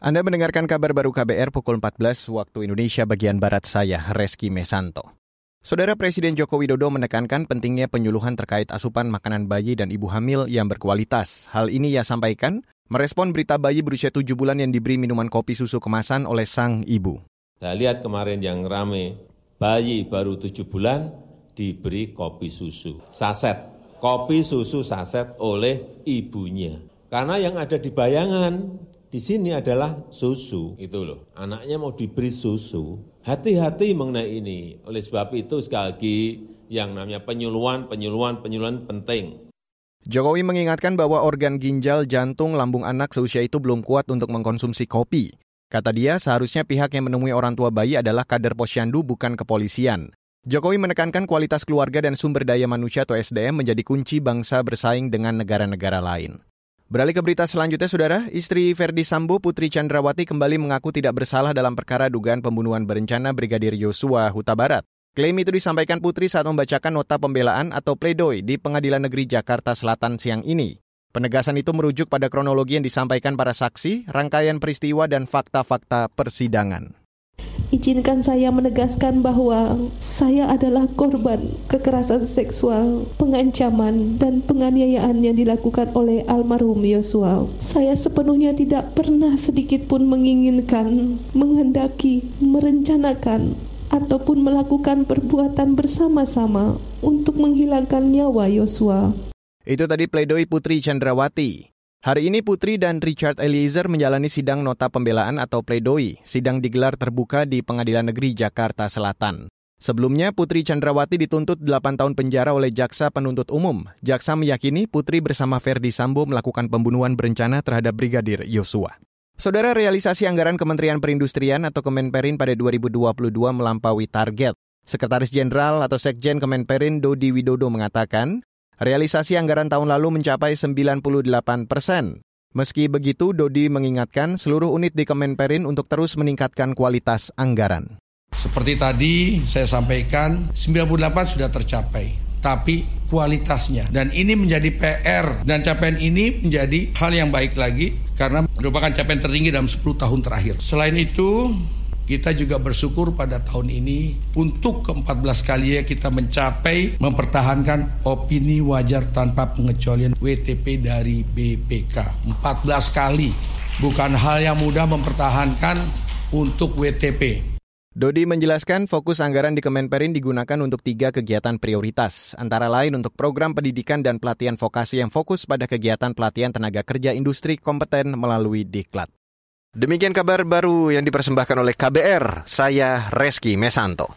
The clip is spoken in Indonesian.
Anda mendengarkan kabar baru KBR pukul 14 waktu Indonesia bagian Barat saya, Reski Mesanto. Saudara Presiden Joko Widodo menekankan pentingnya penyuluhan terkait asupan makanan bayi dan ibu hamil yang berkualitas. Hal ini ia sampaikan merespon berita bayi berusia 7 bulan yang diberi minuman kopi susu kemasan oleh sang ibu. Saya lihat kemarin yang rame, bayi baru 7 bulan diberi kopi susu. Saset, kopi susu saset oleh ibunya. Karena yang ada di bayangan di sini adalah susu, itu loh. Anaknya mau diberi susu. Hati-hati mengenai ini. Oleh sebab itu sekali lagi yang namanya penyuluhan, penyuluhan, penyuluhan penting. Jokowi mengingatkan bahwa organ ginjal, jantung, lambung anak seusia itu belum kuat untuk mengkonsumsi kopi. Kata dia, seharusnya pihak yang menemui orang tua bayi adalah kader posyandu bukan kepolisian. Jokowi menekankan kualitas keluarga dan sumber daya manusia atau SDM menjadi kunci bangsa bersaing dengan negara-negara lain. Beralih ke berita selanjutnya, Saudara. Istri Verdi Sambo, Putri Chandrawati kembali mengaku tidak bersalah dalam perkara dugaan pembunuhan berencana Brigadir Yosua Huta Barat. Klaim itu disampaikan Putri saat membacakan nota pembelaan atau pledoi di Pengadilan Negeri Jakarta Selatan siang ini. Penegasan itu merujuk pada kronologi yang disampaikan para saksi, rangkaian peristiwa dan fakta-fakta persidangan. Izinkan saya menegaskan bahwa saya adalah korban kekerasan seksual, pengancaman, dan penganiayaan yang dilakukan oleh almarhum Yosua. Saya sepenuhnya tidak pernah sedikit pun menginginkan, menghendaki, merencanakan, ataupun melakukan perbuatan bersama-sama untuk menghilangkan nyawa Yosua. Itu tadi pledoi Putri Chandrawati. Hari ini Putri dan Richard Eliezer menjalani sidang nota pembelaan atau pledoi. Sidang digelar terbuka di Pengadilan Negeri Jakarta Selatan. Sebelumnya, Putri Chandrawati dituntut 8 tahun penjara oleh Jaksa Penuntut Umum. Jaksa meyakini Putri bersama Ferdi Sambo melakukan pembunuhan berencana terhadap Brigadir Yosua. Saudara realisasi anggaran Kementerian Perindustrian atau Kemenperin pada 2022 melampaui target. Sekretaris Jenderal atau Sekjen Kemenperin Dodi Widodo mengatakan, Realisasi anggaran tahun lalu mencapai 98 persen. Meski begitu, Dodi mengingatkan seluruh unit di Kemenperin untuk terus meningkatkan kualitas anggaran. Seperti tadi saya sampaikan, 98 sudah tercapai, tapi kualitasnya. Dan ini menjadi PR dan capaian ini menjadi hal yang baik lagi karena merupakan capaian tertinggi dalam 10 tahun terakhir. Selain itu, kita juga bersyukur pada tahun ini untuk ke-14 kali ya kita mencapai mempertahankan opini wajar tanpa pengecualian WTP dari BPK. 14 kali. Bukan hal yang mudah mempertahankan untuk WTP. Dodi menjelaskan fokus anggaran di Kemenperin digunakan untuk tiga kegiatan prioritas, antara lain untuk program pendidikan dan pelatihan vokasi yang fokus pada kegiatan pelatihan tenaga kerja industri kompeten melalui Diklat. Demikian kabar baru yang dipersembahkan oleh KBR, saya Reski Mesanto.